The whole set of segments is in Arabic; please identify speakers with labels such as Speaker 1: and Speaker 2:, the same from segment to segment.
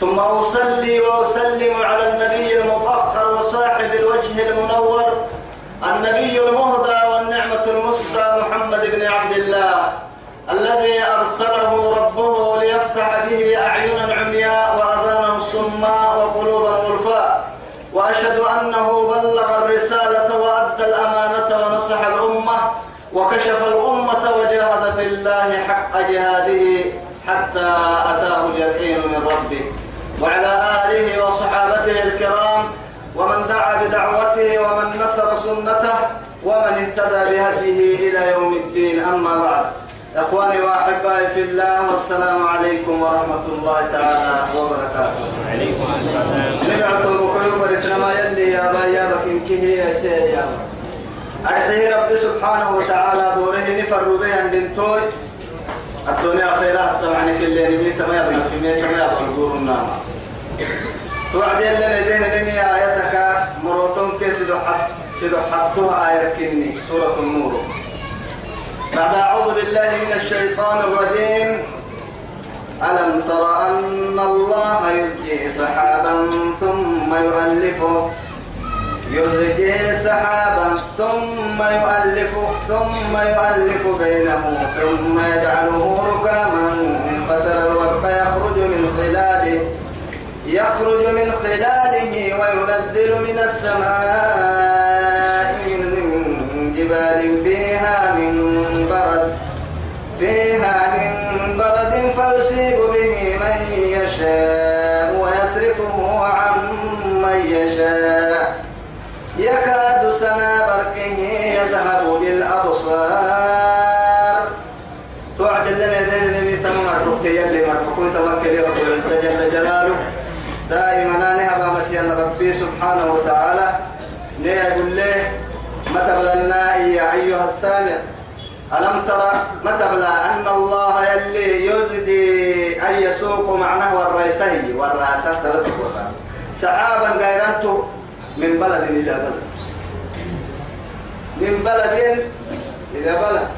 Speaker 1: ثم أصلي وأسلم على النبي المطهر وصاحب الوجه المنور النبي المهدى والنعمة المسدى محمد بن عبد الله الذي أرسله ربه ليفتح به أعينا عمياء وأذانا صماء وقلوبا غلفاء وأشهد أنه بلغ الرسالة وأدى الأمانة ونصح الأمة وكشف الأمة وجاهد في الله حق جهاده حتى أتاه اليقين من ربه. وعلى آله وصحابته الكرام ومن دعا بدعوته ومن نصر سنته ومن اهتدى بهديه إلى يوم الدين. أما بعد إخواني وأحبائي في الله والسلام عليكم ورحمة الله تعالى وبركاته.
Speaker 2: عليكم السلام
Speaker 1: سمعت المكرم ولكنما يلي يا بايا بكنكه يا سيدي أرحيه رب سبحانه وتعالى دوره نفر بين بنتوي الدنيا السمعني كل اللي تما يبنى في ميت ما يبنى نقول النام توعد لنا دين لني آياتك مروتون كي سدو حق سدو حقتها آيات كني سورة النور. بعد أعوذ بالله من الشيطان الرجيم. ألم تر أن الله يزجي سحابا ثم يؤلفه؟ يزجي سحابا ثم يؤلف ثم يؤلف بينه ثم يجعله ركاما. فترى الودق يخرج من خلاله يخرج من خلاله وينزل من السماء من جبال فيها من برد فيها من برد فيصيب به من يشاء ويصرفه عن من يشاء. يكاد سنا برقه يذهب بالأبصار. توعد لنا ذين اللي تمام الرقي يلي مرحكم توكل رب جل جلاله. دائما هبامتي أن ربي سبحانه وتعالى يقول له متى بلنا يا أيها السامع؟ ألم ترى متى بلا أن الله يلي يزدي أن يسوق معناه والرئيسي والرأسة سلطة والرأسة سحابا غيرانته من بلد إلى بلد. من بلد إلى بلد.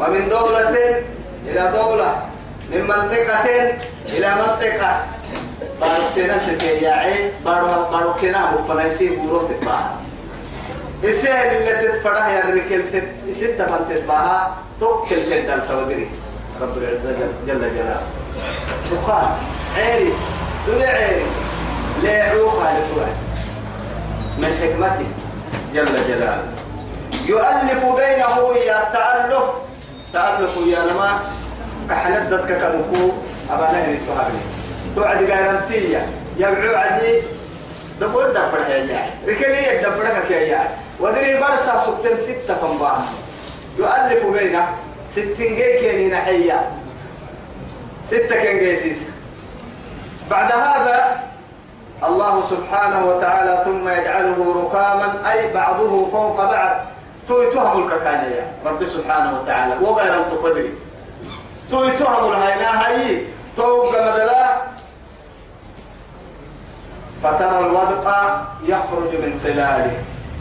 Speaker 1: ومن دولة إلى دولة. من منطقة إلى منطقة. بارتنا تكياعي بارو باركنا مفنايسي بروح تباها السهل اللي تتفرح يا ركل تت ستة من تتباها. توكل جدا سودري. رب العزة جل جل جلاله. دخان عيري دنيا عيري لا عوقها لتوعد من حكمته. جل جلاله. يؤلف بينه يا تألف تألف يا نما كحندتك كمكو أبانا نتوهبني توعد قارنتية يبعو عدي دبول دبر يا ركلي يدبرك يا ودري برسا سكتن ستة فنبان. يؤلف بينه. ستين جي كيني نحيا ستة كين جيسيس. بعد هذا الله سبحانه وتعالى ثم يجعله ركاما أي بعضه فوق بعض. توي تهم الككانية رب سبحانه وتعالى. وغير تقدري. توي تهم الهينا هاي. توقع مدلا. فترى الودق يخرج من خلاله.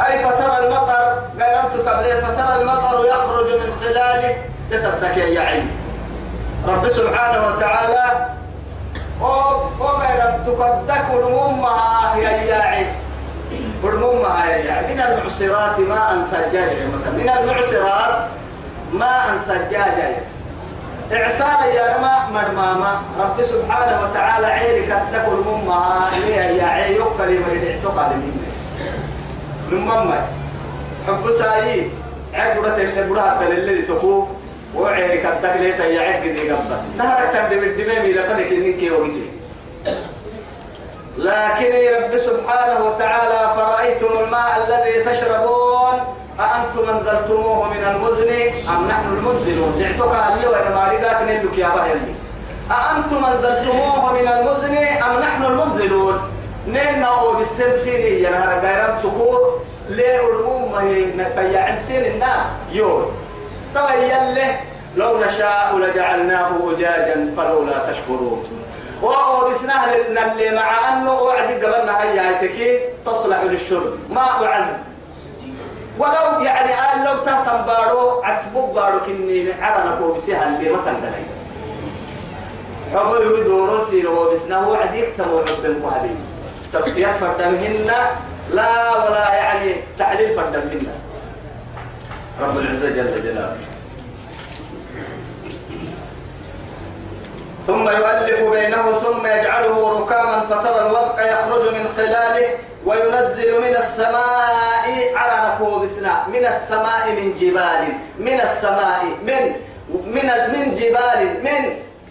Speaker 1: أي فترى المطر غير أن تقبله فترى المطر يخرج من خلاله. تتبتك يا عين رب سبحانه وتعالى وغير أن تقدك ورمومها يا ياعي ورمومها يا ياعي من المعصرات ماء ثجاجا من المعصرات ماء ثجاجا إعصار يا رما مرماما رب سبحانه وتعالى عينك قدك ورمومها يا ياعي يقل من اعتقد مني نمما حب سايي عقدة اللي برات اللي تقو الدخل يا عقد يقبل نهارك تنبي بالدمام إلى فلك إنك يوغيتي لكن رب سبحانه وتعالى فرأيتم الماء الذي تشربون؟ أأنتم أنزلتموه من المزن أم نحن المنزلون دعتك علي وأنا ما رقاك نلك يا بهلي أأنتم أنزلتموه من المزن أم نحن المنزلون؟ بالسلسلة يا نهار غيران تكون ليه ما هي نتبيع سين النا يو تبين له لو نشاء لجعلناه أجاجا فلولا تشكرون. وهو بسناه اللي مع أنه وعد قبلنا هيا هيتكي تصلح للشرب. ماء عزب ولو يعني قال لو تهتم بارو عسبوك بارو كني على نكو بسيها اللي ما تندهي حبوا يدورون سيرو بسناه وعد يكتموا عبد حبيب تصفيات فردمهن لا ولا يعني تعليل فردمهن رب العزة جل جلاله. ثم يؤلف بينه ثم يجعله ركاما فترى الودق يخرج من خلاله وينزل من السماء على نكوب سنا. من السماء من جبال من السماء من من من جبال من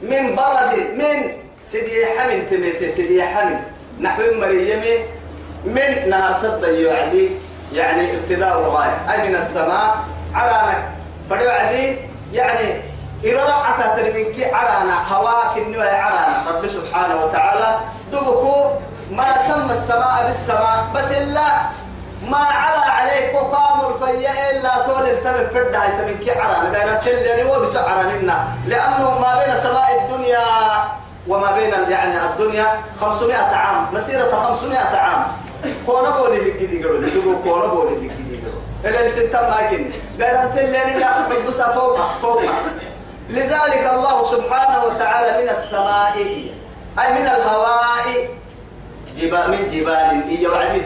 Speaker 1: من برد من سيدي حمن تميتي سيدي حمن نحو مريم من نهر صد يعني يعني ابتداء وغاية. أي من السماء على فدي يعني إذا رعت ترمينك عرانا هواك النوى عرانا. رب سبحانه وتعالى دبكو ما سمى السماء بالسماء بس إلا ما على عليك وقامر فيا إلا طول التم فرد هاي تمنك عرانا. قال تلني وبس عرانا لأنه ما بين سماء الدنيا وما بين يعني الدنيا 500 عام. مسيرة 500 عام. كونا بولي لكدي قالوا لي كونا بولي لكدي قالوا إلا ستة ماكن قال تلني لا تحبسها فوق فوق. لذلك الله سبحانه وتعالى من السماء أي من الهواء. جبال من جبال. إيه وعدي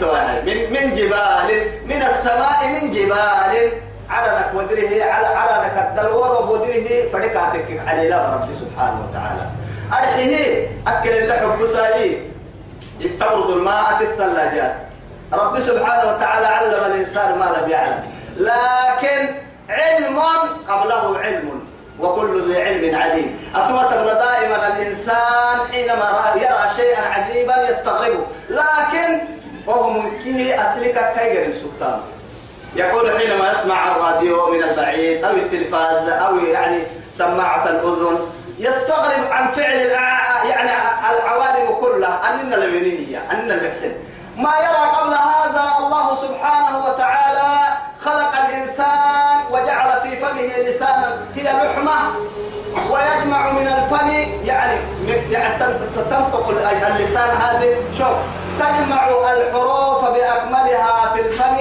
Speaker 1: من من جبال. من السماء من جبال. علنك ودره على علنك الدلور ودره. فدكاتك على لا رب سبحانه وتعالى. أرحيه أكل اللحم بسائي تبرد الماء في الثلاجات. رب سبحانه وتعالى علم الإنسان ما لم يعلم. لكن علم قبله علم. وكل ذي علم عليم. أتوتر دائما الإنسان حينما يرى شيئا عجيبا يستغربه. لكن وهو ممكن أسلك كيغر السلطان. يقول حينما يسمع الراديو من البعيد أو التلفاز أو يعني سماعة الأذن يستغرب عن فعل يعني العوالم كلها. أننا المنينية أننا المحسن. ما يرى قبل هذا الله سبحانه وتعالى خلق الإنسان وجعل في فمه لسانا هي لحمة ويجمع من الفم يعني يعني تنطق اللسان هذه شوف تجمع الحروف بأكملها في الفم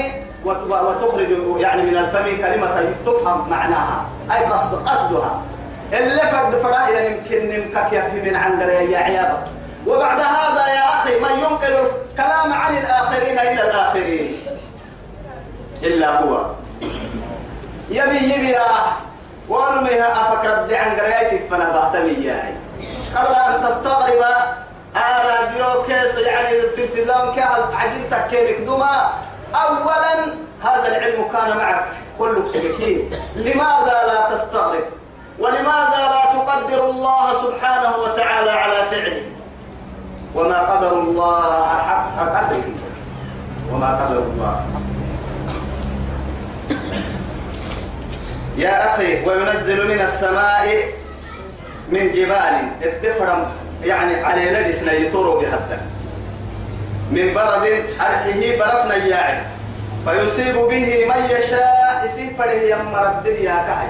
Speaker 1: وتخرج يعني من الفم كلمة تفهم معناها أي قصد قصدها. اللي فرد فراه يمكن نمكك يفي من عند يا عيابك. وبعد هذا يا أخي من ينقل الكلام عن الآخرين إلى الآخرين. إلا هو. يبي يبي وارميها أفكر ردي عن قريتك فأنا بعتمي ياهي قبل أن تستغرب راديو كيس يعني التلفزيون كهل عجبتك كينك دما أولا هذا العلم كان معك كلك سكين لماذا لا تستغرب؟ ولماذا لا تقدر الله سبحانه وتعالى على فعله؟ وما قدر الله حق قدره. وما قدر الله. يا أخي وينزل من السماء من جبال. الدفرم يعني على لدسنا يطوروا بحتى من برد أرحه برفنا ياعي فيصيب به من يشاء يسيفره يمر الدنيا كهي.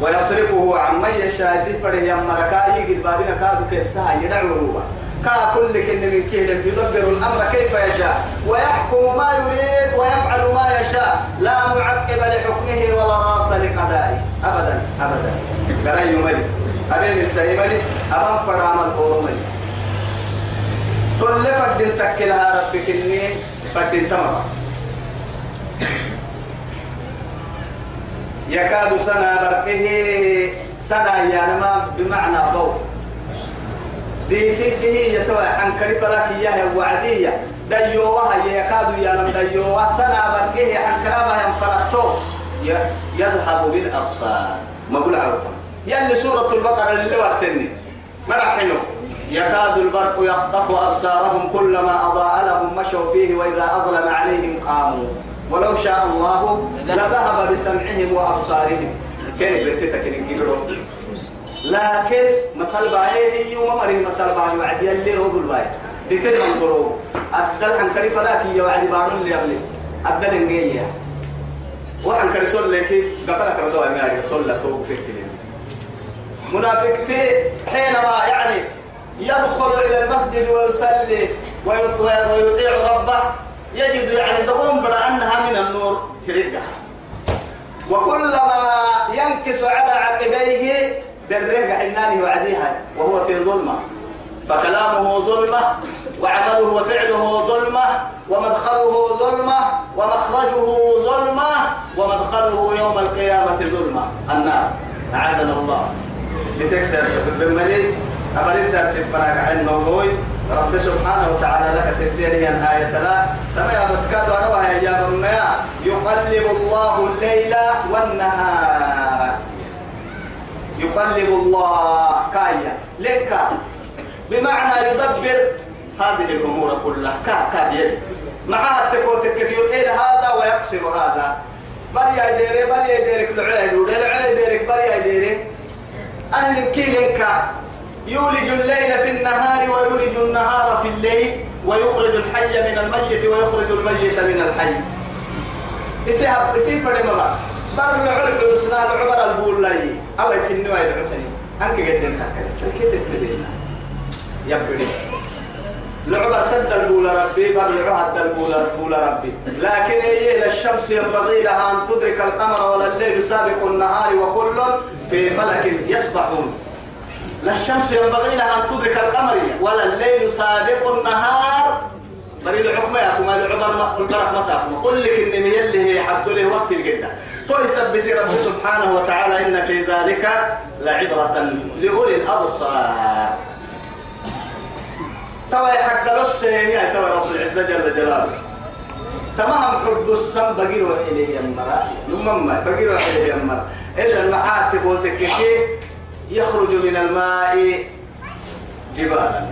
Speaker 1: ويصرفه عن من يشاء يسيفره يمر كاي يجد بابنا كادو كيسها يدعوه كا كل كن من كهل يدبر الأمر كيف يشاء. ويحكم ما يريد ويفعل ما يشاء. لا معقب لحكمه ولا راد لقضائه. أبدا أبدا. قال يملي أبين السيملي أبان فرام الأورملي كل فرد تكلها ربك إني فرد تمام يكاد سنة بركه سنة يانما بمعنى ضوء. سهي يتوى عن كريفة لك وعدية. ديوها يكاد يانم ديوها سنة بركه عن كرابها ينفرقتو يذهب بالأبصار. ما قول عرفا يلي سورة البقرة اللي ورسني. مرحنو يكاد البرق يخطف أبصارهم كلما أضاء لهم مشوا فيه وإذا أظلم عليهم قاموا. ولو شاء الله لذهب بسمعهم وأبصارهم. كيف بنتك كن لكن مثل باهي يوم مري مثل باهي وعد يلي هو بالباهي دي كده منظروا أدل عن كريفة لكن يا وعد بارون اللي قبلي أدل إنجيا وعن كري صل لك قفلك ردوا أمي صلى توب في الكلمة منافقتي حينما يعني يدخل إلى المسجد ويصلي ويطيع ربه يجد يعني تقوم أنها من النور هرقة وكلما ينكس على عقبيه دريه حنانه وعديها وهو في ظلمة. فكلامه ظلمة وعمله وفعله ظلمة ومدخله ظلمة ومخرجه ظلمة ومدخله يوم القيامة ظلمة. النار. أعاذنا الله. لتكسر في المليل أبرد درس فراغ عن موضوعي رب سبحانه وتعالى لك تبديني الآية لا. تما يا بتكاد يا يقلب الله الليل والنهار. يقلب الله. كايا لك. بمعنى يدبر هذه الأمور كلها. كا كا بيد مع تكوتك يطيل هذا ويقصر هذا. بريا ديري بريا ديرك لعيد ولعيد ديرك بريا ديري أهل كيلنك يولج الليل في النهار ويولج النهار في الليل ويخرج الحي من الميت ويخرج الميت من الحي. يسيب يسيب فرد بر العلم الحسنى العبر البول لاي. أو يمكن نوع العثني أنك قد نتكلم كيف تتلبينا؟ يبدي العبر سد البول ربي بر العهد البول البول ربي. لكن هي الشمس ينبغي لها أن تدرك القمر ولا الليل سابق النهار وكل في فلك يسبحون. لا الشمس ينبغي لها أن تدرك القمر ولا الليل سابق النهار. بري الحكمة يا كما العبر ما البرك ما قل لك إن اللي هي حد له وقت الجدة سبتي رب سبحانه وتعالى إن في ذلك لعبرة لأولي الأبصار. توا حق لص هي توا رب العزة جل جلاله. تمام حب السم بقيرو إليه يمرا نمما بقيرو إليه يمرا إذا المعاتب والتككي يخرج من الماء جبالا.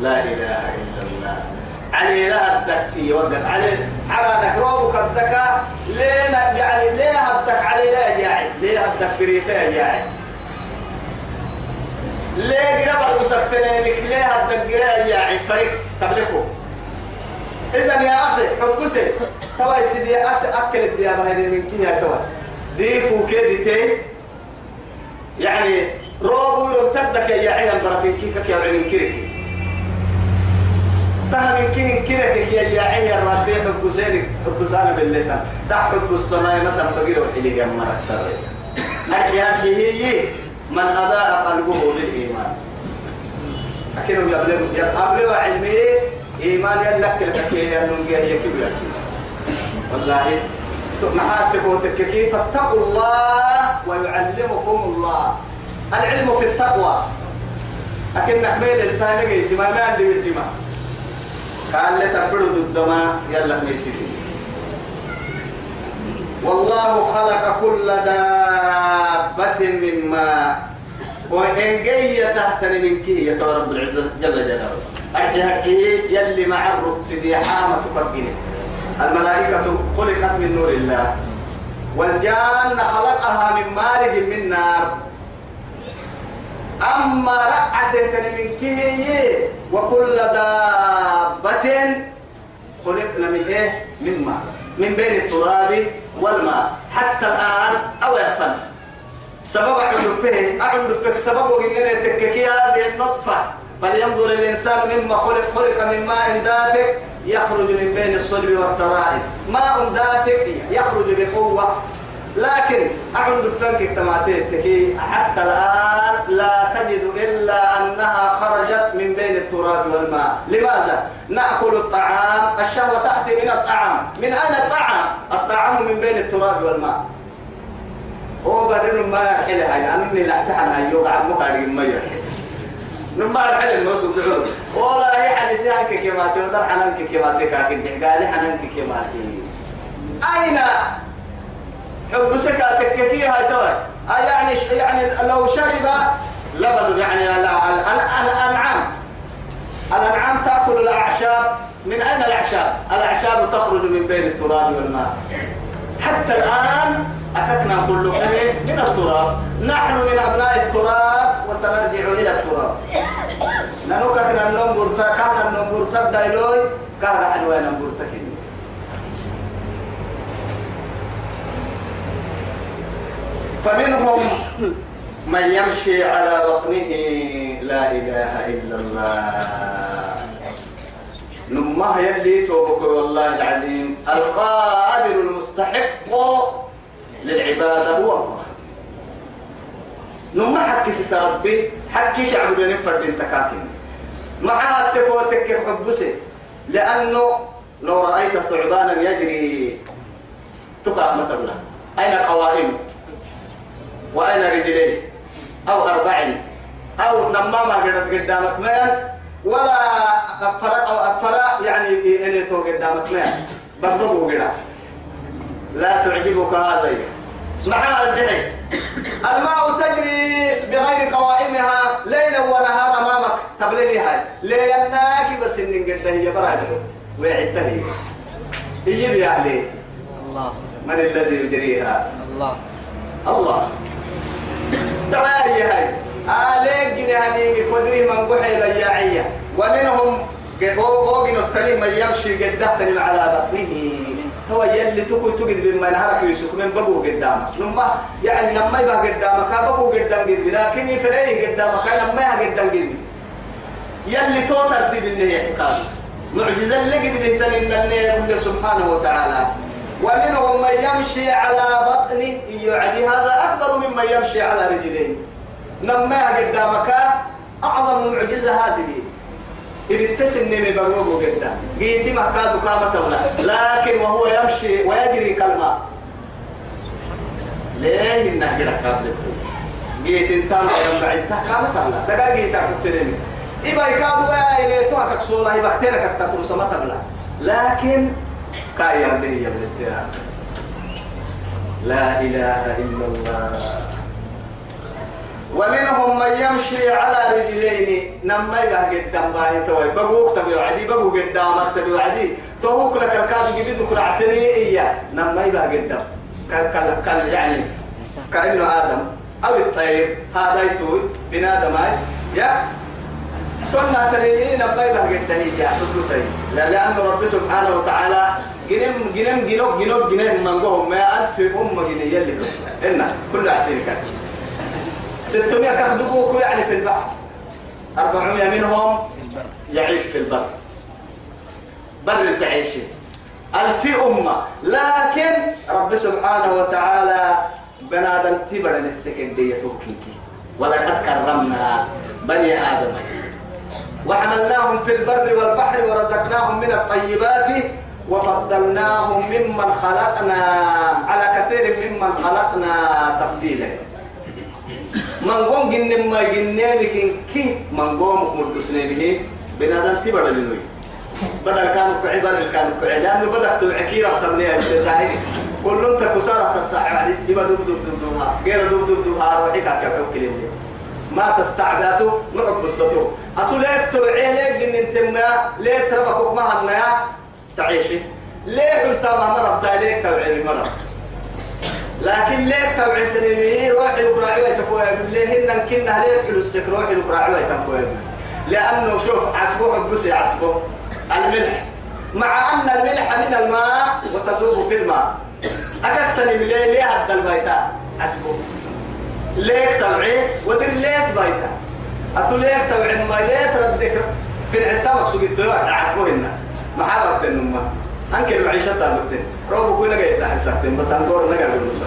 Speaker 1: لا إله إلا الله. علي لا الدكي وقت علي. على نكروبك الذكاء ليه يعني ليه هدك علي لا يعني ليه هدك بريتا يعني ليه قرب لك؟ ليه هدك قراء يعني فريق تبلكه إذا يا أخي حبسي. توا سيدي أكل الديابة هذه من كيها توا دي فوكي يعني روبو يرتدك يا عيال برافين كيكك يا عيال كيرك تهم كين كيرك يا يا عيال ربي حبسينك حبسانا بالليل تحب السماء متى بقير وحيلي يا مرة أحيان هي من أضاء قلبه بالإيمان. أكيد يبلغ يبلغ علمي إيمان يلك الكثير ينجي يكبر والله محاتب وتككي فاتقوا الله ويعلمكم الله. العلم في التقوى. لكن نحمل الثاني جمال اللي بالجمال قال لي تبرد الدماء يلا ميسيتي والله خلق كل دابة من ماء وإن جاي تحت من كي يا رب العزة جل جلاله أرجع يلي مع الرقص دي حامة تقبله الملائكة خلقت من نور الله والجان خلقها من مارج من نار أما رقعة من كيه وكل دابة خلقنا من إيه؟ من ماء من بين التراب والماء حتى الآن أو يفن. سبب أعند فيه أعند فيك سبب وإننا تككي هذه النطفة. فلينظر الإنسان مما خلق خلق من ماء دافق يخرج من بين الصلب والترائب. ماء دافق يخرج بقوة. لكن أعند فنك تماتيتك حتى الآن لا تجد إلا أنها خرجت من بين التراب والماء. لماذا؟ نأكل الطعام. الشهوة تأتي من الطعام. من أين الطعام؟ الطعام من بين التراب والماء. هو برر ما يرحل هاي. أنني لحتحن هاي. يوقع مقاري ما يرحل. نما العلم ما سبحانه ولا هي حديثي عنك كما تودر حنانك كما تكاكين قال حنانك كما أين حب سكاتك كثير هاي توي يعني يعني لو شرب لبن يعني الأنعام. الأنعام تأكل الأعشاب. من أين الأعشاب؟ الأعشاب تخرج من بين التراب والماء. حتى الآن أككنا كل من التراب. نحن من أبناء التراب وسنرجع إلى التراب. ننوككنا النمبر كان النمبر تبدا إلوي كان عنوانا مرتكين فمنهم من يمشي على بطنه لا إله إلا الله. نمه يلي توبك والله العظيم. القادر المستحق للعبادة هو الله. نمه حكي ست ربي حكي يعبدون فرد تكاكين معها تبوتك حبسه؟ لأنه لو رأيت ثعبانا يجري تقع مثلا أين قوائمه وأين رجليه أو أربع أو نماما قدامت ميل ولا أفرق أو أفرق يعني إني تو قدامت ميل بقبقوا قدام لا تعجبك هذا. مع الدعي الماء تجري بغير قوائمها ليلا ونهار أمامك. تبليني هاي؟ ليناك بس ان قد هي براد وعدتها هي. هي بيعلي
Speaker 2: الله.
Speaker 1: من الذي يجريها
Speaker 2: الله.
Speaker 1: الله. دواعي هاي. عليك جناني قدري من قحي رياعية. ومنهم قوقين التلي من يمشي قدهتني على بطنه تو يلي تكو تجد بما نهارك يسوق من بقو قدامك نما يعني لما يبقى قدامك بقو قدام قدام لكن يفري قدامك لما يبقى قدام قدام يلي تو ترتيب النهي حكام معجزة اللي قد بيتن إن النهي سبحانه وتعالى. ومنهم من يمشي على بطنه يعني هذا أكبر ممن يمشي على رجلين. نما قدامك أعظم معجزة هذه. إذا تسني بقوه قدام قيتي ما كادوا كامة ولا لكن وهو يمشي ويجري كالماء ليه كده قابلت قيت انت ما بعدتها كامة ولا تقال قيت أكتريني إبا يكادوا يا إلي توها كسولا إبا كتيرك أكتر بلا لكن كاي يا لا إله إلا الله. ومنهم من يمشي على رجلين. نما يبقى قدام باهي توي. بقوك تبي وعدي بقو قدامك تبي وعدي توك لك الكاد جبيدو كرعتني إياه. نما يبقى قدام. كال كال يعني كابن آدم. أو الطير هذا يتوي. بنادم يا تنا تريني نما يبقى قدام إياه تقصي لأن رب سبحانه وتعالى جنم جنم جنوب جنوب جنم من قوم ما ألف أم جنيه يلي إن كل عسير كان. ستمائة كخدبوك يعني في البحر. أربعمائة منهم يعيش في البر. بر تعيش ألف أمة. لكن رب سبحانه وتعالى بنادم تبرا السكندية توكيكي ولقد كرمنا بني آدم وحملناهم في البر والبحر ورزقناهم من الطيبات وفضلناهم ممن خلقنا على كثير ممن خلقنا تفضيلا من قوم جن ما جنين كن كي من قوم مرتسنين بنادم تبرا لنوي بدل كانوا كعبر كانوا كعبر لأنه بدأت العكيرة تمنية بالتاهي كل انت كسارة الساعة يبقى دب دب دب دب غير دب دب دب روحك كيف كلمة ما تستعباتوا نعق بسطوا أتو ليك توعي ليك جن أنت ما ليك تربكوا ما هنيا تعيشي. ليه قلت ما مرض ليك توعي مرض لكن ليه توعدتني ليه روحي القراعي ويتفوى ليه هن كنا ليه تحلو السك روحي القراعي ويتفوى لأنه شوف عصبه حبسي عصبه. الملح. مع أن الملح من الماء وتذوب في الماء. أكدتني من ليه ليه هد البيتان عصبه. ليك توعي ودر ليك بيتا أتو ليك توعي ما ليه تردك في العتاب سجدت عصبه هنا محابة النمى أنك المعيشة تابتين روبو كوينة جاي تحت ساعتين بس أنقور نقر بالنصر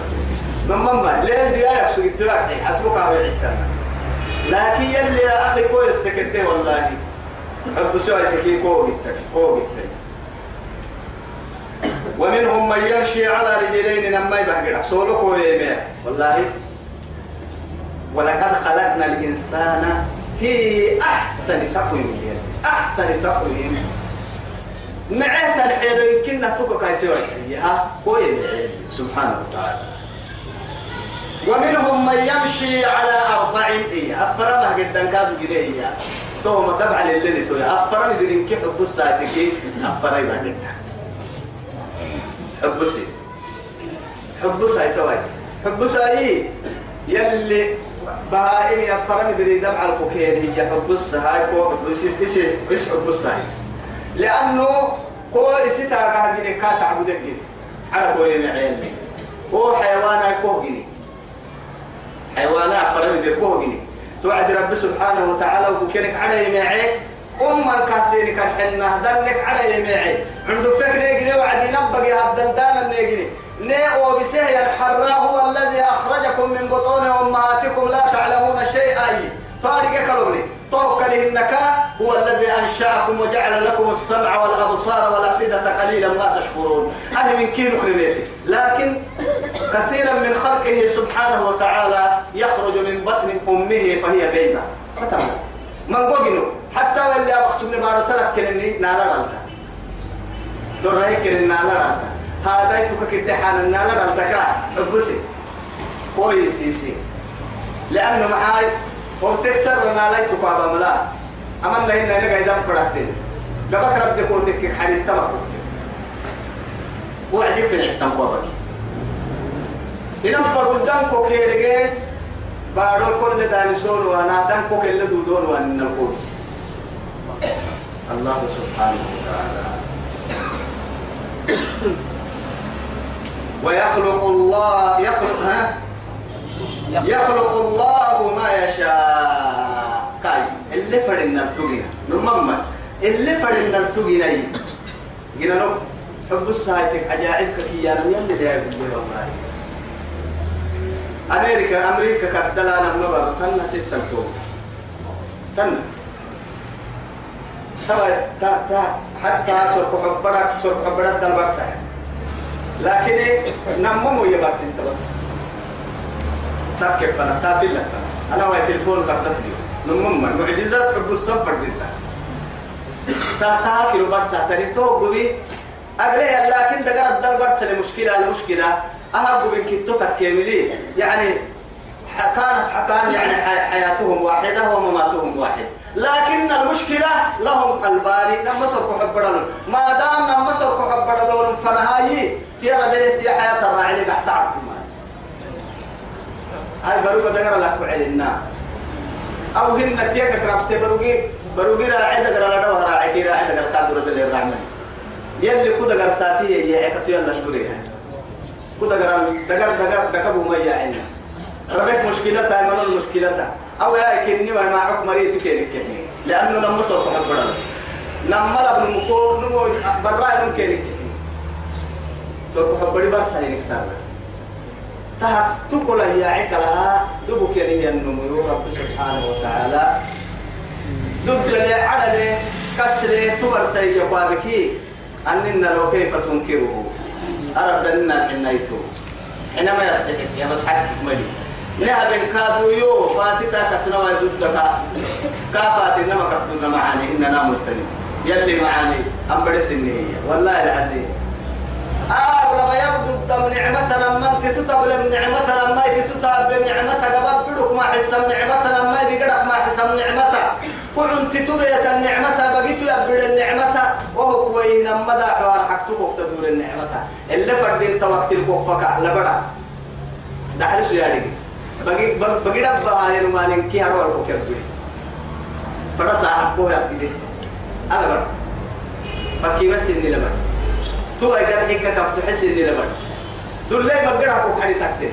Speaker 1: من ماما لين دي آية سجدت راحي حسبك على عيشتنا لكن يلي يا أخي كويس سكتي والله. حب سؤالك كي كوغتك كوغتك ومنهم من يمشي على رجلين لما يبهجر سولك ويميع والله ولقد خلقنا الإنسان في أحسن تقويم. أحسن تقويم. معيت الحيل يمكننا توكو كايسي وحيها كوي سبحانه وتعالى. ومنهم من يمشي على أربع إيه؟ أفرمها قد كادوا جديه تو ما تبع للي تو أفرم يدرين كيف حب الساعتك أفرم يبقى حب سي حب ساي توي حب يلي بهائم يفرم يدري دمع الكوكين هي حب الساي كو حب سيس إيش إيش حب الساي لأنه كو إسيتا قاعدين كا تعبدك جني على كو يمعين كو حيوانا كو جني حيوانا فرمي دي كو جني توعد رب سبحانه وتعالى وكينك على يمعين أم الكاسيري كان حنا دنك على يمعين عنده فكر يجري وعدي نبقي هالدندان النيجري نيء وبسه الحراء هو الذي أخرجكم من بطون أمهاتكم لا تعلمون شيئا. طارق كلوني توكله النكاء هو الذي أنشأكم وجعل لكم السمع والأبصار والأفئدة قليلا ما تشكرون. أهل من كيلو خريبيتي لكن كثيرا من خلقه سبحانه وتعالى يخرج من بطن أمه فهي فتمام من قوجنو حتى واللي أبقسم نبارو ترك كنني نالا رالتا دور هيك كنني نالا هذا يتوكا كده حان النالا رالتا كا أبسي كويس يسي لأنه معاي وبتكسر نالا يتوكا بملا أمنا هنا نقا يدام فرقتين قبك رب دكوتك حديد تبقى وعدي في العتم قوبك إنما قدام كوكيرجين بارو كل دانسون وأنا دان كوك اللي دودون وأنا القوس الله سبحانه وتعالى. ويخلق الله يخلق ها؟ يخلق الله ما يشاء. كاي اللي فرنا التوجينا نمما اللي فرنا التوجينا جينا نو. حب السايتك أجاعبك كي أنا يلي ده والله أمريكا أمريكا كدلا أنا نبر تنا ستة توم تا حتى سرق حبرك سرق حبرك دل برسا لكن نممو يبرس أنت بس. تكيف أنا تافل لك أنا واي تلفون قدرت لي نمم معجزات حب الصبر بنتا تا كيلو برسا تري تو قبي أقلي لكن دقرت دل برسا المشكلة المشكلة أهب من كتو تكيملي يعني كانت كان يعني حياتهم واحدة ومماتهم واحد. لكن المشكلة لهم قلبان لما سرق حبرلون ما دام لما سرق حبرلون فنهاي تيرا بليت يا حياة الراعي تحت عرفتم هاي بروقة دقر لك فعلنا أو هن تيك سرابت بروقي بروقي راعي دقر لدو راعي كي راعي دقر قادر بالإرعمل يلي كو دقر ساتي يعيكتو يلا شكري كده دقر دقر دقر دقر وما يعين ربك مشكلتها من المشكلة أو يا كني وما حكم مريت كينك لأنه لما صوت حبنا لما ابن مكو نمو برا ممكن صوت حبري برسا هيك سار تها تقول يا عكلها دبك يا النمو رب سبحانه وتعالى. دب لي عدل كسر تبرسا يقابكي أننا لو كيف تنكره؟ أردنا حنيتو حينما يستحق يا بس حق ملي نعم كادو يو فاتتا كسنا ودودك كافات إنما كفتنا معاني إننا ملتني يلي معاني أم بدس النية والله العظيم. آه رب يبدو الدم نعمة لما انت تتب نعمة لما تتب نعمة قبل بدك ما حسم نعمة لما بقدك ما حسم نعمة. كنت تبيت النعمة بقيت يبدو النعمة. وهو كوين مدى حوار حكتك تدور النعمة. اللي فردين توقت الكوفك لبدا دعرس يا دي بقي بقي كي فدا ساعة لي بقي دبا كحري تكتين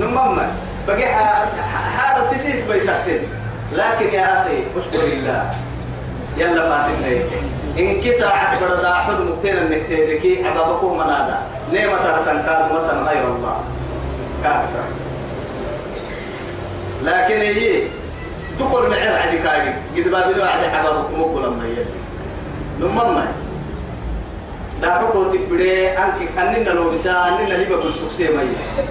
Speaker 1: نمم بقي حارة تسيس بيسكتين لكن إن كسا عبر حلم كتير إنك تهدكي عبابكم منادا غير الله كاسا لكن هي تقول معي عدي كاردي قد بابلو عدي عبابكم وكل ما يلي نمم دا حكو تبدي أنك أننا لو بسا أننا لي بقول سكسي مي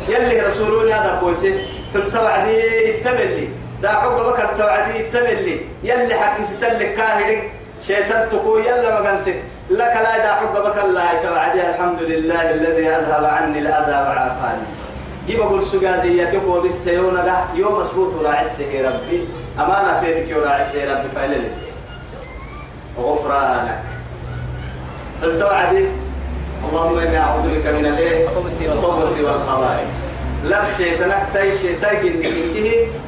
Speaker 1: يلي رسولوني هذا كويسي قلت وعدي تملي. دا حب بكر توعدي تملي. يلي حق ستلك كاهدك شيطان تقو يلا مغنسك لك لا دا حب بكر لا توعدي الحمد لله الذي أذهب عني الأذى وعافاني يبقى قول سجازية تقو بستيونا ده يوم مسبوط راعسه ربي. أمانة فيتك يراعسه ربي فعلل غفرانك. قلت وعدي اللهم إني أعوذ بك من الإيه؟ الخبث والخبائث. لا شيطانك ساي شيء ساي جنك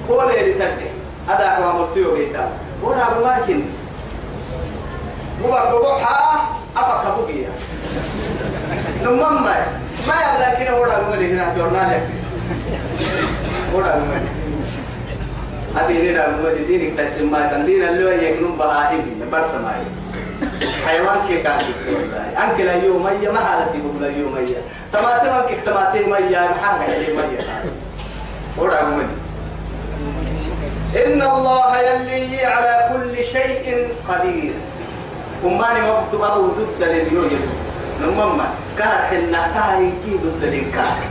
Speaker 1: هو اللي تدي هذا هو مرتيو بيتا. هنا أبو ماكن. هو بروحها أفك بوجي نمم ما ما يبلا كنا ودا عملي هنا جورنال يا ودا عملي هذه هنا عملي دينك تسمى ما تندين اللي يكون بهائم برس ماي حيوان كي كان أنك لا يوم أي ما تقول لا يوم أي تماتم أنك تماتم ما يا محاها يا ما يا ودا عملي إن الله يلي على كل شيء قدير. وماني وقت أبو ضد لليوم. نمما كان حنا تاين كي ضد الإنكاس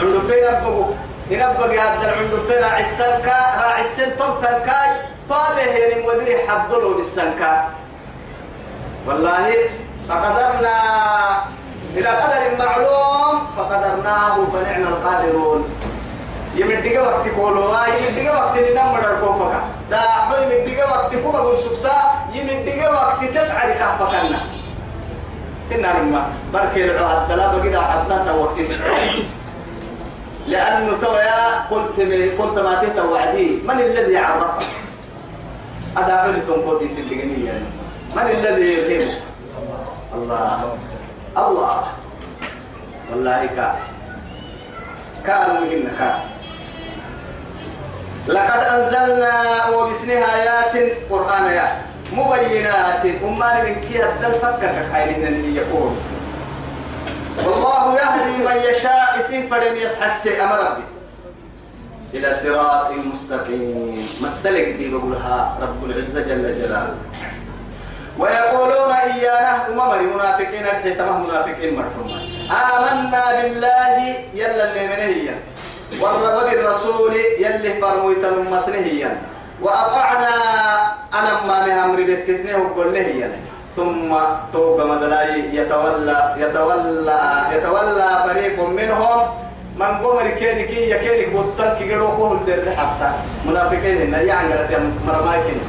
Speaker 1: عنده فين أبوه هنا بقى هذا عنده فين راعي السنكا راعي السن طب تنكاي طابه هيري مدري حضره بالسنكا والله فقدرنا إلى قدر معلوم فقدرناه فنعم القادرون يمدق وقت كولوا يمدق وقت نمر الكوفكا دا حو يمدق وقت كوبا قول سكسا يمدق وقت تدعي كهفكنا إننا نما بركي العهد دلابة كده حتى وقت لأنه تويا قلت قلت ما تهت وعدي. من الذي عرفك أدعو لي تنقضي سلقنية من الذي يلهمك الله. الله. والله كان كانوا مهمة لقد أنزلنا وبسن آيات قرآن يا. مبينات أمان من كي الدل فكك حيلنا اللي يقول. والله يهدي من يشاء اسم فرم يسحس أمر ربي. إلى صراط مستقيم. مسلك دي بقولها رب العزة جل جلاله. ويقولون إيانا أمم منافقين الحيتمه منافقين مرحوما. آمنا بالله يلا اللي منهيا. والرب الرسول يلي فرمويتن مسنهيا وأطعنا أنا ما نهم ربتتنه وقل له ثم توب مدلاي يتولى يتولى يتولى فريق منهم. من قمر كيني كي يكيني بطل كي كهل در حتى. منافقين إن يعني مرماكين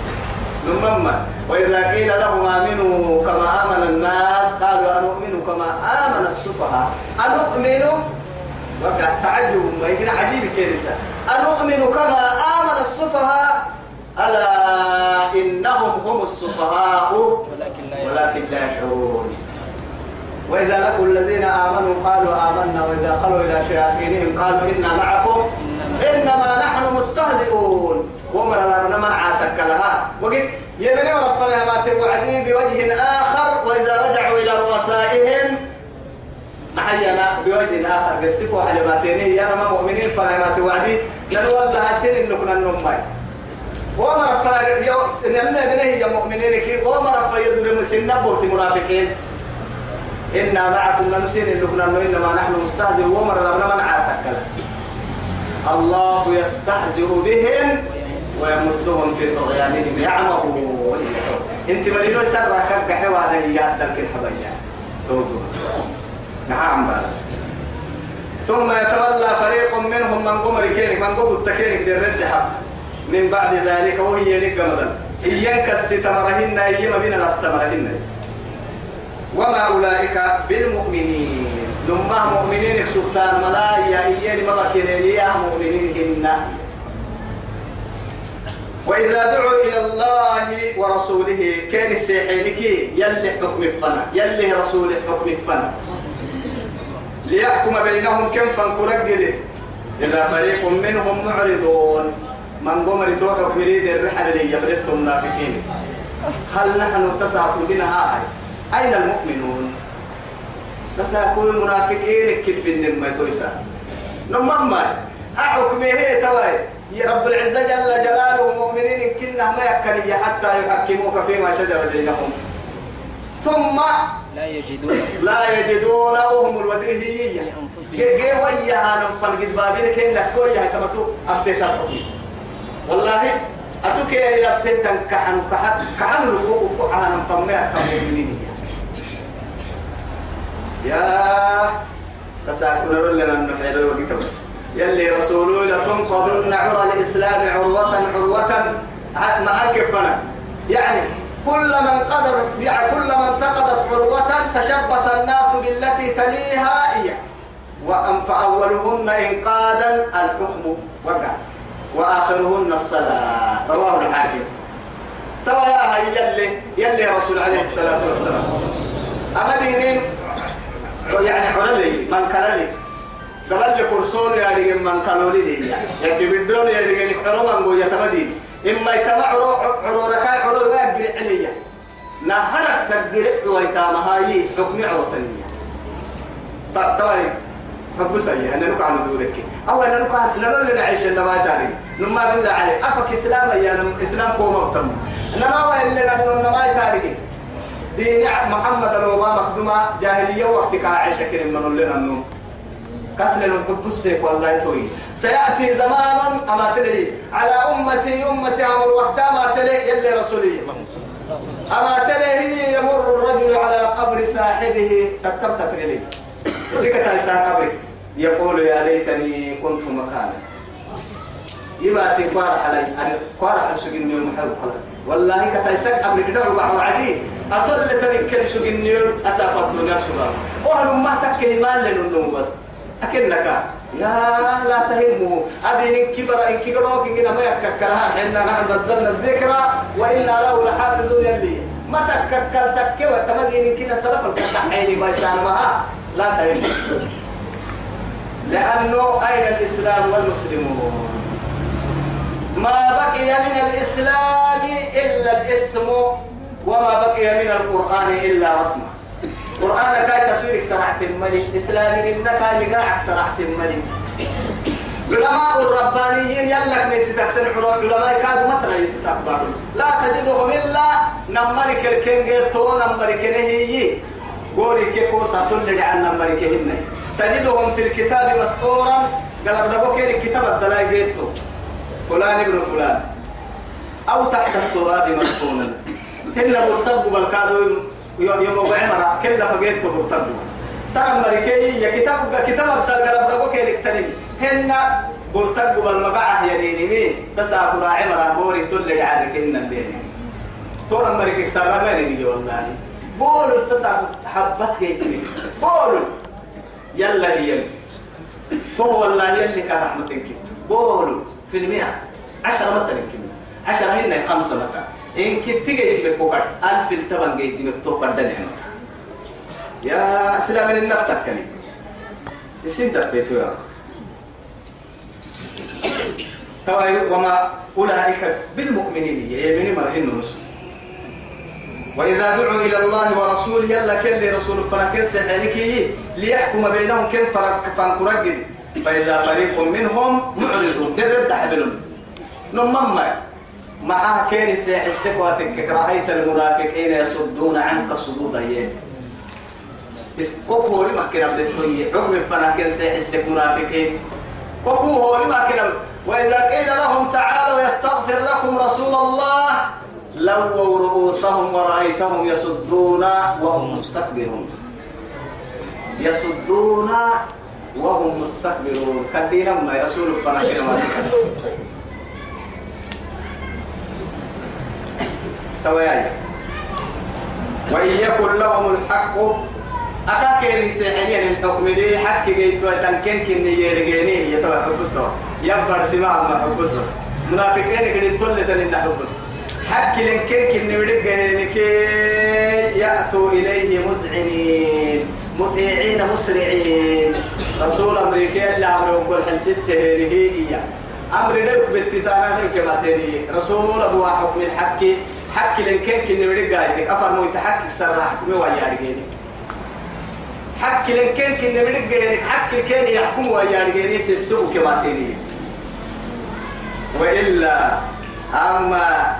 Speaker 1: نمما وإذا قيل لهم آمنوا كما آمن الناس قالوا أنؤمن كما آمن السفهاء. أنؤمن؟ وقع تعجب. ما يمكن عجيب كده أنؤمن كما آمن السفهاء. ألا إنهم هم السفهاء ولكن لا يشعرون. وإذا لقوا الذين آمنوا قالوا آمنا وإذا خلوا إلى شياطينهم قالوا إنا معكم. إنما نحن مستهزئون. ومر لنا من عاسك لها. وقلت يمني ربنا ما توعدي بوجه آخر. وإذا رجعوا إلى رؤسائهم محينا بوجه آخر. قد سفوا حلماتيني يا مؤمنين فنعمات وعدي ننولها سن إنكم النمي وما ربنا يو سننا بنه يا مؤمنين كي. وما ربنا يدرم سننا بوت منافقين إنا معكم نمسين إنكم إنما نحن مستهزئ ومر لنا من عاسك الله يستهزئ بهم ويمدهم في طغيانهم. يعمهون. أنت مدينو سر كك حوالا يا تلك الحبيا نعم ثم يتولى فريق منهم من قمر كينك من قبل التكينك دي الرد حب من بعد ذلك وهي لك مدن إيانك الستمرهن إيما بنا السمرهن وما أولئك بالمؤمنين. لما مؤمنين سلطان ملايا إياني ما بكيني مؤمنين إنا وإذا دعوا إلى الله ورسوله كان سيحينك يلي حكم الفنا يلي رسول حكم الفنا ليحكم بينهم كم فانكرقد إذا فريق منهم معرضون. من قمر توقف يريد الرحل اللي يبرد منافقين هل نحن تساقوا بنا هاي؟ أين المؤمنون؟ تساقوا المنافقين كيف النمى تويسا. نمما أحكمه هي تواي يا رب العزة جل جلاله مؤمنين كنا ما يكري حتى يحكموك فيما شجر بينهم. ثم
Speaker 2: لا يجدون.
Speaker 1: لا يجدون وهم الودرهية جي ويا أنا فنجد بابين كنا كويا تمتو أبتك والله أتوك يا أبتك كحن كحن كحن لقوق كحن فما كمؤمنين يا تساكن لنا النحيل وقت بس يلي رسوله لتنقضن عرى الإسلام عروة عروة. ما أكفنا يعني كل من قدر يعني كل من انتقضت عروة تشبث الناس بالتي تليها هي. وأن فأولهن إنقاذا الحكم وقع. وآخرهن الصلاة. رواه الحاكم. ترى يا يلي يلي رسول عليه الصلاة والسلام. أما دينين؟ يعني حرلي من كرلي قبل يا رجال من كانولي لي يعني بدون يا رجال حرم أنجو يتمدين إما يتمع عرو عرو ركاي عرو يقدر عليا. نهرك تقدر ويتام هاي حكم عرو تنية طبعا حب سيء أنا نقع ندورك. أو نقع نقول نعيش إنما تاني نما بالله عليه أفك إسلام يا إسلام قوم وتم نما إلا نما تاني دين محمد لو ما مخدومة جاهلية وقت كعائشة كريم من لنا النوم كسل السيف والله توي. سيأتي زمان أما تلي. على أمتي أمتي أمر وقت ما تلي يلي رسولي. أما تلي يمر الرجل على قبر صاحبه تتبت تلي سكت إنسان قبرك يقول يا ليتني كنت مكانا يبقى تكوار علي. كوار على سجن يوم حلو والله كتايسك قبرك دعوا بعض عدي أطل تذكر سجن يوم أسافت من الشباب وهل ما تكلم لننو بس. أكنك. يا لا تهمه. أدين كبر إن كبر إن كنا ما يككلها حنا نحن نزلنا الذكرى وإنا له لحافظون يلي ما تككل تكوى وتمدين إن كنا سلف الكتحين ما يسامها لا تهمه. لأنه أين الإسلام والمسلمون؟ ما بقي من الإسلام إلا الاسم وما بقي من القرآن إلا رسمه. قرآن كاي تصويرك سرعة الملك إسلام إنك لقاعك سرعة الملك. علماء الربانيين يلك ميسي تكتن علماء كادوا متى يتسابقوا لا تجدهم إلا نمرك الكنجيتو نمرك نهيي. قولي كيكو ساتل عن نمرك هن تجدهم في الكتاب مسطورا قال بدبو كيري كتاب الدلاء فلان ابن فلان. أو تحت التراب مسطونا هن مرتب بالكادو يوم وعمرة كلا فقيت مرتب. ترى مريكي يا كتاب كتاب الدلاء بدبو كيري كتنين هن مرتب بالمقعة يليني مين؟ تساكر عمرة بوري تل عارك هن الدين تورا مريكي سلامين والله؟ بولو التسع حبت كيتني بولو. يلا هي. تو والله يلي كان رحمتك بولو في المئة. عشرة متى يمكن. عشرة هن خمسة متى إن كنت جيت بكوكر ألف التبن جيت بكوكر دنيا يا سلام من النفتك كلي يسين دفيتو يا طبعا وما أولئك بالمؤمنين. يمين مرهن نسو وإذا دعوا إلى الله ورسوله يلا كل رسول فلكن سحنك ليحكم بينهم كن فرق فانكرجد فإذا فريق منهم معرضون. در تحبلون نمم مع كين سيح السكواتك رأيت المنافقين يصدون عنك صدود أيام. كوكو لما كنا بدتوي حكم فلكن سيح السك منافقين. كوكو لما كنا وإذا قيل لهم تعالوا يستغفر لكم رسول الله لووا رؤوسهم ورأيتهم يصدون وهم مستكبرون. يصدون وهم مستكبرون. كدينا ما فنحن ما توياي. وإن يكن لهم الحق أكاكيري سيحنين الحكم دي حق جيت وتنكن كن يرجعني يتوى حفظته يبقى سماع ما بس منافقين كده لنا حفظ حق كن يرجع كي يأتوا إليه مذعنين مطيعين مسرعين. رسول أمريكا اللي عمرو يقول حلسيس هي أمر دلك بالتتانا دلك ما تاني رسول أبو حكم الحق حق لنكن كن يرجع أفر مو يتحقق سر حكمه ويارجعني حق لنكن كن يرجع حق كان يحكم ويارجعني سيسوق كما تاني وإلا أما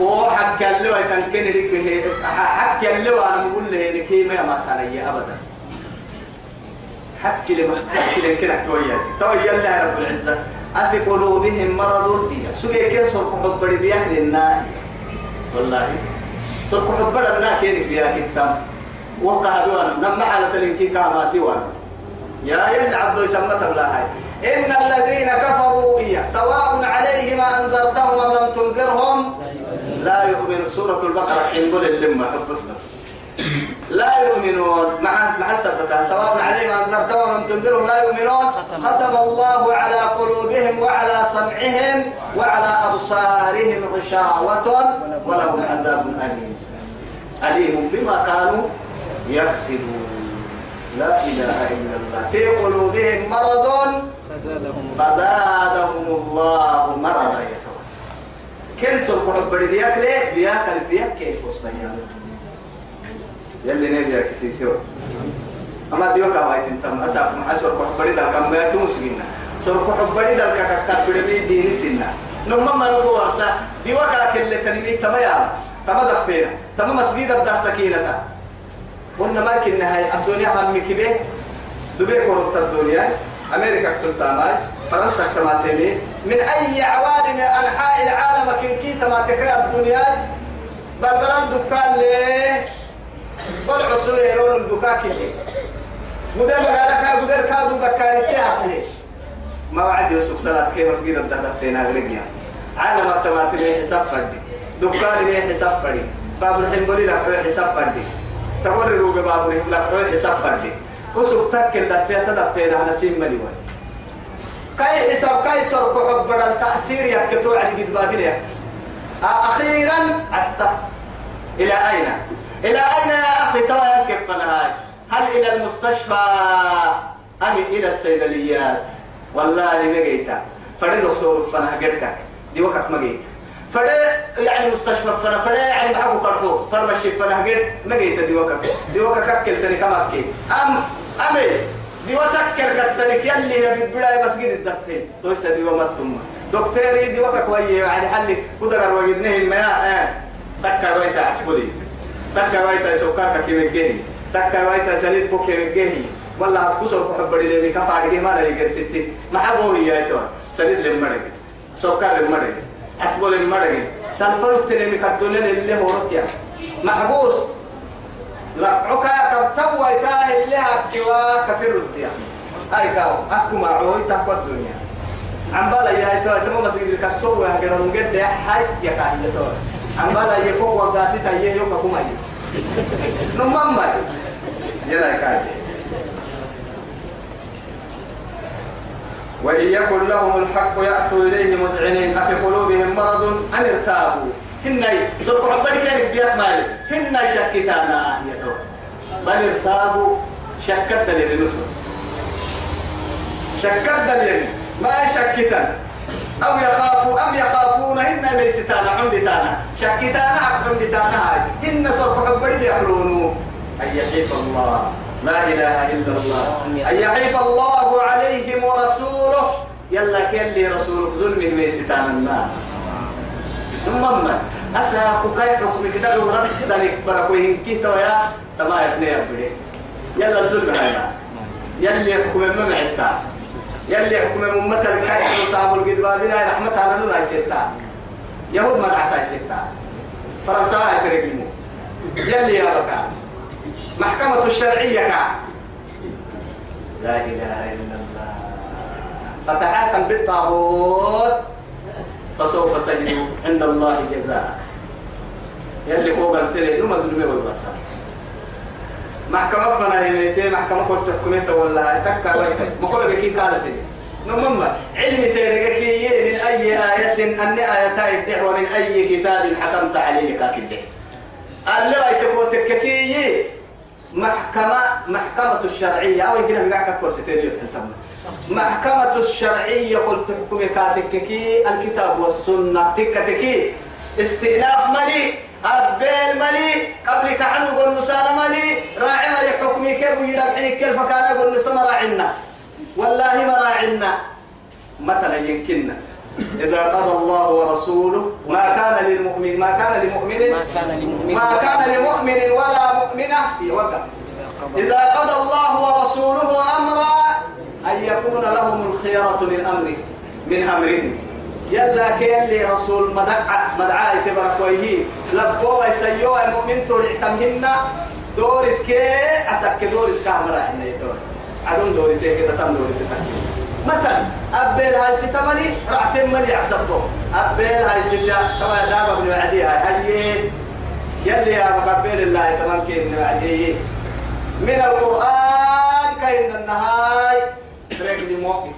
Speaker 1: هو حق اللي كان كن لك حق اللي أنا بقول له لك ما ما كان يا ابدا. حق لما حق لك كده كويس تو يلا رب العزة. أفي قلوبهم مرض سوى كيف سرق حبر بياه للناس والله. سرق حبر الناس كيف بياه كتام وقع بوانا نما على تلنكي كاماتي وأنا يا يلي عبدو يسمى تبلاهاي إن الذين كفروا إياه سواء عليهم أنذرتهم أم لم تنذرهم؟ لا يؤمن سورة البقرة حين قل اللمة. حفظ بس لا يؤمنون. مع مع السبتة سواء عليهم أنذرتهم أم تنذرهم لا يؤمنون. ختم الله على قلوبهم وعلى سمعهم وعلى أبصارهم غشاوة ولهم عذاب أليم. أليم بما كانوا يفسدون لا إله إلا الله. في قلوبهم مرض
Speaker 2: فزادهم
Speaker 1: الله مرضا. كن سرق حبري بياك ليه بياك البياك كيف وصيا يلي نبيا كسيسيو أما ديوكا وايت أنتم أساب مع سرق حبري دل كم ما تمسكينا سرق حبري دل كاكاكا بدي ديني سنة نما ما نقول ورسا ديوكا كل تنمي تما يا تما دفينا تما مسجد الدار سكينة قلنا ما كنا الدنيا هم كبير دبي كورت الدنيا. أمريكا كنت فرنسا تماتيني من أي عوالم أنحاء العالم كن كي تماتكا الدنيا؟ بل بلان دكان ليه؟ بل عسوي يرون الدكاك ليه مدى مقالك مدى كادو بكاري تاعتني ما وعد يوسف صلاة كي مسجد الدهتين أغلقيا عالم التماتيني حساب فردي. دكان ليه حساب فردي. باب الحنبري لك حساب فردي. تورروا بباب لك حساب فردي. وسوق تكل دفيا تدفينا على سين مليون. كاي حساب كاي سرق حب بدل التأثير يكتو على قد بابليا أخيرا أستا إلى أين؟ إلى أين يا أخي؟ ترى يكف هاي هل إلى المستشفى؟ أم إلى الصيدليات والله ما جيتا فدي دكتور فانا قرتك. دي وقت ما جيت. فدي يعني مستشفى فانا فدي يعني معه كرتو فرمشي فانا قرت. ما جيت دي وقت. دي وقت ككل تاني كما كي. أم أمي. دي وقت كرتك يلي نبي بلا مسجد الدفين. تويسا دي وما ثم دكتوري دي وقت كويه يعني حلي. كدر وجدنه الماء آه. تكا ويتا عسبولي تكا ويتا سكر كيف جهي تكا ويتا سليد كو كيف جهي والله هتكسر كحب بدي لي كفا عدي ما لا يجر ستي. ما حبوا هي تو سليد لمرق سكر لمرق عسبول لمرق سلفر تنمي كدولن اللي هورتيا محبوس. لا عكا كبتوا ويتا اللي هكوا كفر الدنيا هاي كاو أكو معوي تقوى الدنيا. عم بالا يا تو تمام مسجد الكسور وهجر نقد حي يا كاهل تو عم بالا يكو وزاسي تايه يوكا كوماي. نمام يلا كاهل. وإن يكن لهم الحق يأتوا إليه مذعنين أفي قلوبهم مرض أن ارتابوا؟ هن سرق ربنا كان بيات مالي. هن شكتانا يتو بل ارتابوا شكت للنسل شكت للنسل ما شكتا أو يخافوا أم يخافون هن ليس تانا عند تانا شكتانا عند تانا هاي هن سرق ربنا يحلونوا. أن يحيف الله. لا إله إلا الله. أن يحيف الله عليهم ورسوله. يلا كلي رسولك ظلمه ميستان النار. ثم أسا كاي حكم كده لو رأس ذلك بركوين كي تويا تما يثني أبدي يلا الظلم هذا يلي حكم ما معتا يلي حكم أمة الكاي وصاب القدبة بنا رحمة على الله يسيتا يهود ما تحت يسيتا فرنسا يتركمو يلي يا بكا محكمة الشرعية كا لا إله إلا الله فتحاكم بالطاغوت فسوف تجد عند الله جزاء. يلي فوق التلي نما ذنبي والبصر محكمة فنا هيتي محكمة قلت حكومة ولا تكا ويتا مقول بكي قالت نمم علم تيرجكي من أي آية أن آية الدعوة من أي كتاب حكمت عليه الدعوة اللي رايتك تككي محكمة محكمة الشرعية. أو يمكن أن يقعك كورستيريو محكمة الشرعية قلت حكم كاتككي الكتاب والسنة. تكتكي استئناف ملي أبيل ملي قبل كعنو قل نسانا ملي راعي ملي حكمي كيف يدفعني كيف كان يقول نسانا راعنا والله ما راعنا مثلا يمكننا. إذا قضى الله ورسوله ما كان للمؤمن ما كان لمؤمن
Speaker 2: ما كان لمؤمن
Speaker 1: كان ولا مؤمنة يوقع إذا قضى الله ورسوله أمرا أن يكون لهم الخيرة من أمره من أمرهم يلا كيلي رسول مدعى مدعى تبرك ويه لبوا يسيوا المؤمن تورع تمهن. دورت كي أسك دورت كامرا إحنا يدور عدون دورت كده تم دورت مثلا أبيل هاي ستمني رعتم ملي عصبه أبيل هاي سلا كما دابا بن عدي هاي يلي يا مقبل الله تمام كين عدي من القرآن كاين النهاي. رجل موقف.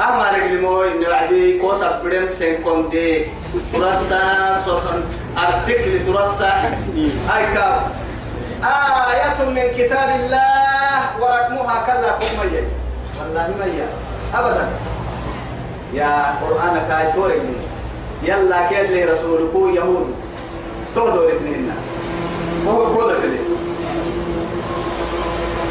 Speaker 1: أما رجل مو إن بعدي كوتا بدم سنكون دي ترسا سوسن أرتكل ترسا هاي كاب. آية من كتاب الله ورقمها كذا كم مية. والله مية أبدا. يا قرآن كاي تورك يلا كيلي رسولك يهود؟ تودوا الاثنين وهو كل فيلم.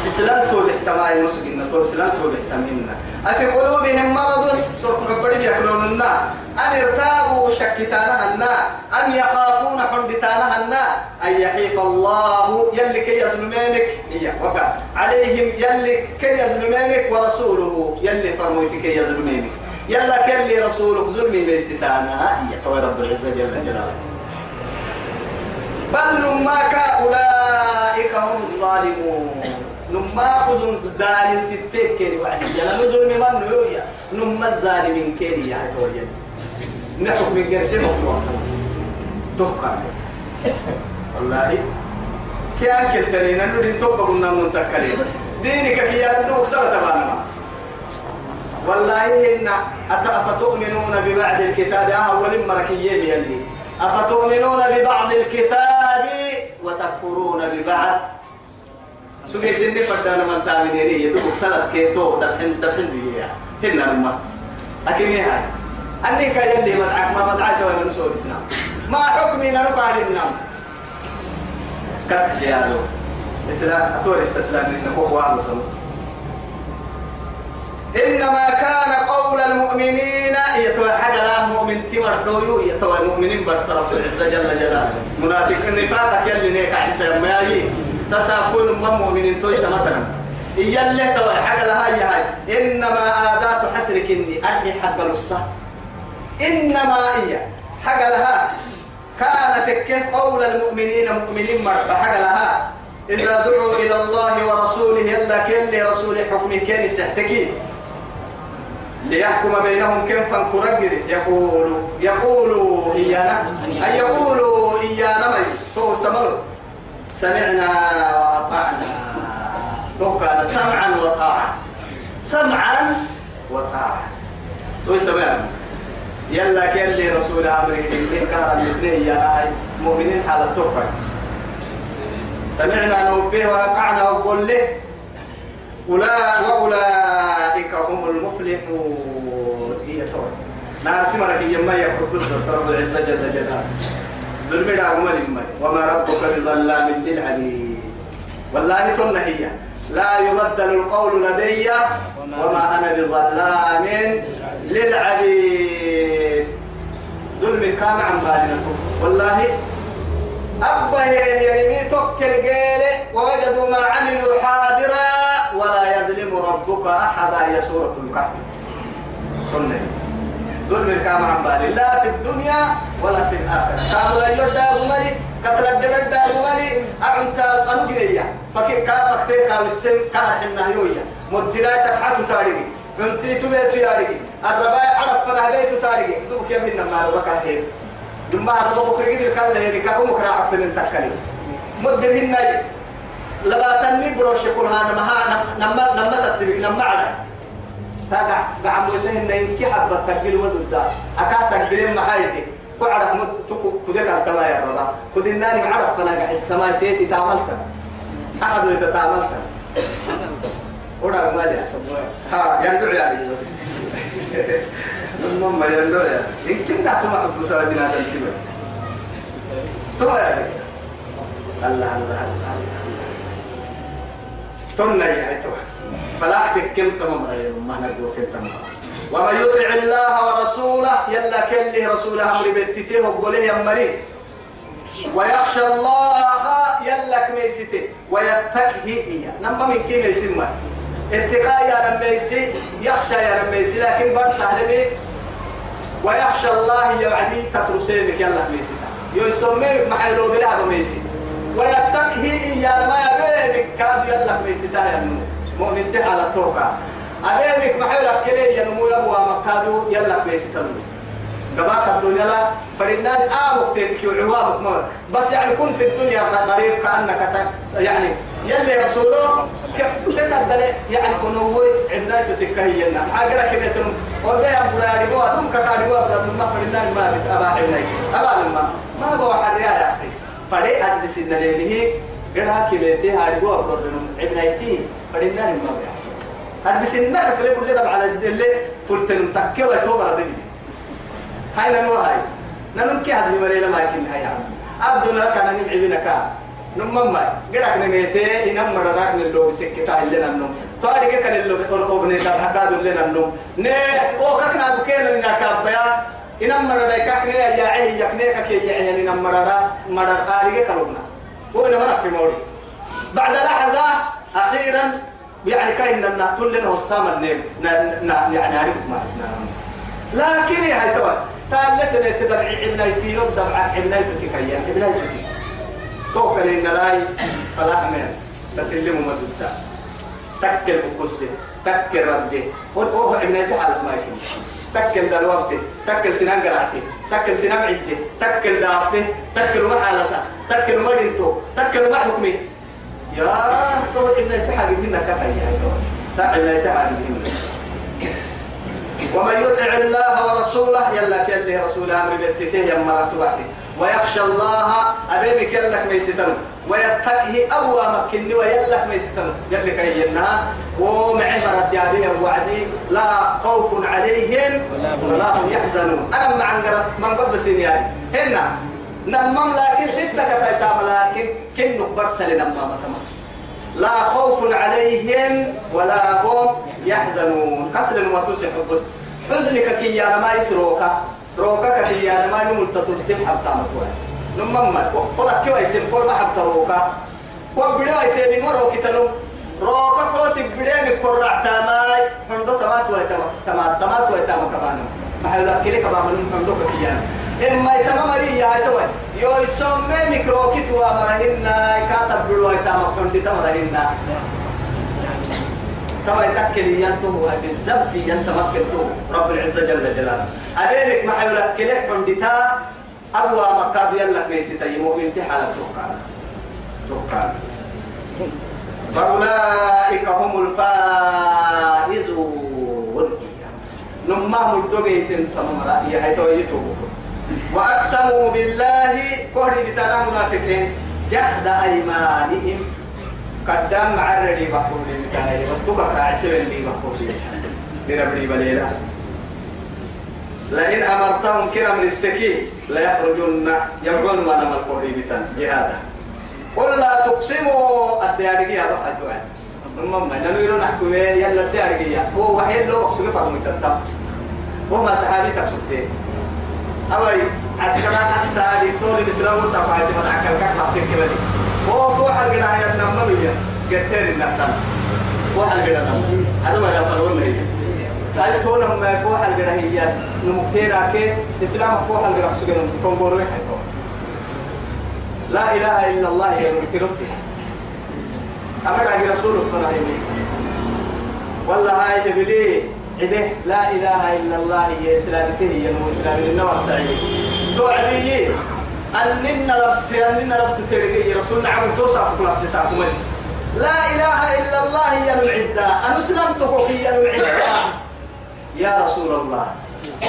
Speaker 1: إسلام تو الاحتمال مسجنا تو إسلام تو الاحتمال أفي قلوبهم مرض؟ سرق حبرين يقولون أن ارتابوا شكتانا هنا أم يخافون حندتانا هنا أن يحيف الله يلي كي يظلمينك هي وقع عليهم يلي كي يظلمينك ورسوله يلي فرمويتك كي يظلمينك يلا كلي رسولك ظلمي ليستانا هي تو رب العزة جل جلاله. بل نماك أولئك هم الظالمون. نما خذون ظالم تتكري وعد جل نزل من نويا نما الظالمين كيري يا توجد نحكم من قرش مطلوب توقع. والله كيان كلتني ننو توقع قلنا منتكلين دينك كي أنت وصلت تبانا والله إن أفتؤمنون ببعض الكتاب أول مركيين يلي أفتؤمنون ببعض الكتاب وتكفرون ببعض سوكي سنة فردانا من تامنيني يدوك سنة كيتو دبحن دبحن بيها هنا لما أكيد هاي أني كيلي مدعك ما مدعك ولا نسول إسلام ما حكمي نرفع للنام كتك يا إسلام أتور إسلام إنه هو إنما كان قول المؤمنين يتوحد لا مؤمن تمر يتوى المؤمنين برسل رب العزة جل جلاله. منافق النفاق يلي نيك عيسى ما يجي تساكون من مؤمنين تويس مثلا. اللي توى حق لها هاي إنما آدات حسرك إني أرحي حق الوصة إنما إيا حق لها كانت قول المؤمنين مؤمنين مرة حق لها. إذا دعوا إلى الله ورسوله يلا كل رسول حكمه كان سحتكين ليحكم بينهم كيف فانكرقر يقول يقول إيانا. أي يقول إيانا ما هو سمر سمعنا وأطعنا. توقعنا سمعا وطاعة. سمعا وطاعة. تو سمعنا يلا كل رسول أمره إن كان الاثنين يا مؤمنين حالة توقع سمعنا نوبه وأطعنا وقول له أولئك وأولئك هم المفلحون. هي توي نار سمرك هي ما يقول رب العزة جل جلاله. ظلم دعوة وما ربك بظلام للعبيد. والله تن هي لا يبدل القول لدي وما أنا بظلام للعبيد. ظلم كان عن بالنته والله أبا يرمي توكل قيل ووجدوا ما عملوا حاضرا. ولا يظلم ربك أحدا. يا سورة الكهف. ظلم كام عن بالي لا في الدنيا ولا في الآخرة. كانوا لا يرد مالي قتل الدبر دا مالي أعنت أنجريا فكي كافك تيكا والسن كان حنا يويا. مديرات تحت تاريخي. انتي تبيت ياريخي. الربايع عرف فنا بيت تاريخي. دوك يمنا ما ربك هيك دم هذا بكرة قدر كلا هيك كم كرا عقد من تكلي مد منا لبا تني بروش كل هذا. ما نما نما تتبك. نما على تاقع قعم وزين إنك حبة تقل ودود أكاد تقل ما هايدي وعرف مد تكو كذا كان تما يا ربا كذا الناني عرف فنا قاع السماء تيتي تعملت أحد إذا تعملت ولا ما لي أسمع ها يندعي عليه بس المهم يندعي يمكن نعتمد حب سوادنا تنتبه تو يا الله الله الله تنا يا هيتو فلا تكم تمام ما نقول كم وما يطع الله ورسوله يلا كله رسوله أمر بتته وقوله يمري ويخشى الله يلا كميسته. ويتقه هي. نما من كي ميسما اتقاء يا رميسي يخشى يا رميسي لكن بر سهل ويخشى الله يعدي تترسينك يلا كميسي يسميك محيلو بلا ميسي. ويتقه يا ما يبيك كاد يلا كميسي يا مؤمن على التوقع أبيك محيولك كلي ينمو يبوا مكادو يلا كميسي تنمو. قباك الدنيا لا فالناس آمك تيتك وعوامك مر بس يعني كن في الدنيا قريب كأنك يعني يلي رسوله تقدر يعني كنوه عبناية تكهينا حاجة كده تنم. وبيع بلادي بوا دم كاري بوا بدل ما فالناس ما عبناية أبا لما ما بوا حريا يا أخي. فدي أدرس النليله قرها كبيتي هاري هو أبلورنم عبنايتي فلنا ما بيحصل. هاد بس إنك كل كل ده على اللي فلتن تكيه وتوبة هذي هاي نمو هاي. نمو كي هذا بمريلا ما يكين هاي عم عبدنا لك أنا نمعي بنكا نمم ما قرأك نميتي إنم مرراك نلو بسكتا اللي نمم تواري كان اللي أرقوبني كان حكادو اللي نمم نه أو كنا بكينا إنك أبيا. إنم مرراك كاكني يا عيه يكني كي يعيه إنم مرراك مرراك آريك كلونا وإنما مرك في موري. بعد لحظة أخيرا يعني كاين نقتل لنا وسام النيم يعني نعرف ما اسنان لكن هاي توا تالت لي تدبع ابنيتي ودبع ابنيتي كيان ابنيتي توكل إن لاي فلا من تسلم مزودا تكل بقصة تكل ردي قول اوه ابنيتي حالك ما يكون. تكل دلوقتي تكل سنان قرعتي. تكل سنان عدي تكل دافتة تكل محالته تكل مدينتو تكل ما حكمي. يا تو إن التحق منا كفاية يا تعال التحق منا ومن يطع الله ورسوله يلا كله رسول أمر بيتته يا مراتباتي ويخشى الله أبيك يلك ميستن ويتقه أبوا مكني ويلك ميستن يلك أينا ومعبرة يا به وعدي لا خوف عليهم ولا هم يحزنون. أنا مع من قد سنيان هنا نمم لكن ستة كتايتام لكن كن نكبر سلنا ماما لا خوف عليهم ولا هم يحزنون. كسر وتوسع بس حزنك كي يا ما يسروكا روكا كي يا ما نملت ترتم حتى متوى نمم قلت كيف يتم؟ كل ما حتى روكا. وبدو يتم مرو كتنو روكا كوت بدين كرع تماي. حندو تمات ويتم تمات تمات ويتم كمان ما حدا كلي كمان حندو كيان إما يتم مريا هتوي يو يسمى ميكروكيت ومرهنا كاتب بلو يتم حندي تمرهنا كما يتكل ينتو بالزبط ينتمكن رب العزة جل جلاله. أدينك ما حيولك كلي حندتا أبوا مكاد يلك ليس تيمو انتحال توقعنا توقعنا فأولئك هم الفائزون. نما مدوغي تنتم رأي هيتو يتوبوا وأقسموا بالله كوري بتانا منافقين جهد أيمانهم. قدام معرري بحول لي بتانا بس تبقى عسير اللي بحول لي. لربني بليلة. لئن أمرتهم كرم للسكين لا يخرجون يبعون ما نمر قولي بتانا جهادا قل لا تقسموا. الديارجية بقى توعد المهم نميرو نحكم يلا الديارجية هو وحيد لو أقصد فرمي تتم وما صحابي تقصدتين أوي عسكرا حتى لطول الإسلام وصفا هاي تبقى عكال كاك حاطين كبالي هو فوح القناة هي النمبر قتين النهتان فوح القناة هذا ما يفعلون لي سايب تونا ما فوح القناة هي نمكتيرا كي إسلام فوح القناة سجن تنبورو لا إله إلا الله يا مكترتي أمر على رسول الله والله هاي جبلي عبه. لا إله إلا الله يا إسلامته يا نو إسلام النور سعيد توعدي أننا ربت أننا ربت ترجع رسولنا عم توصف كل أفتساكم لا إله إلا الله يا العدة. أنا أسلمتك يا العدة. يا رسول الله.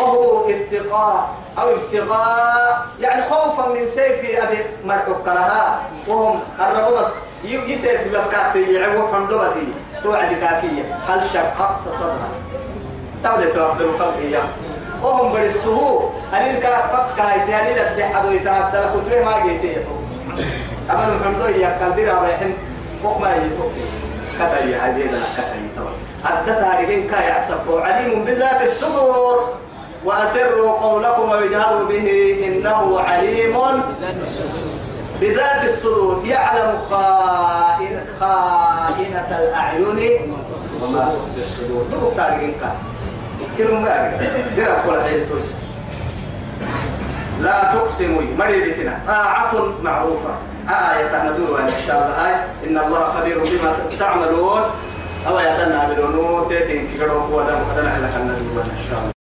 Speaker 1: وهو اتقاء أو ابتغاء يعني خوفا من سيف أبي مرحوك لها وهم الرب بس. يجي سيف بس كاتي يعبوا حمدو بس توعد كاكية هل شققت صدرك؟ تولي توافد الخلق إياه وهم برسوه. أنين كا فكا أنين أبدي حدو يتعدى لكتبه ما جيتي يتو أما نحمدو إياه كان دير أبيحن وما يتو كتا يهدي لنا كتا يتو أدتا رجين كا يعصب عليم بذات الصدور. وأسروا قولكم ويجهروا به. إنه عليم بذات الصدور. يعلم خائن خائنة الأعين. وما تخفي الصدور. كلمة ما درا كل حين توس لا تقسموا مريبتنا طاعة معروفة آية تندور إن شاء الله. هاي إن الله خبير بما تعملون. أو يتنى بالونو تيتين كيرو ودم ودم على كنا إن شاء الله.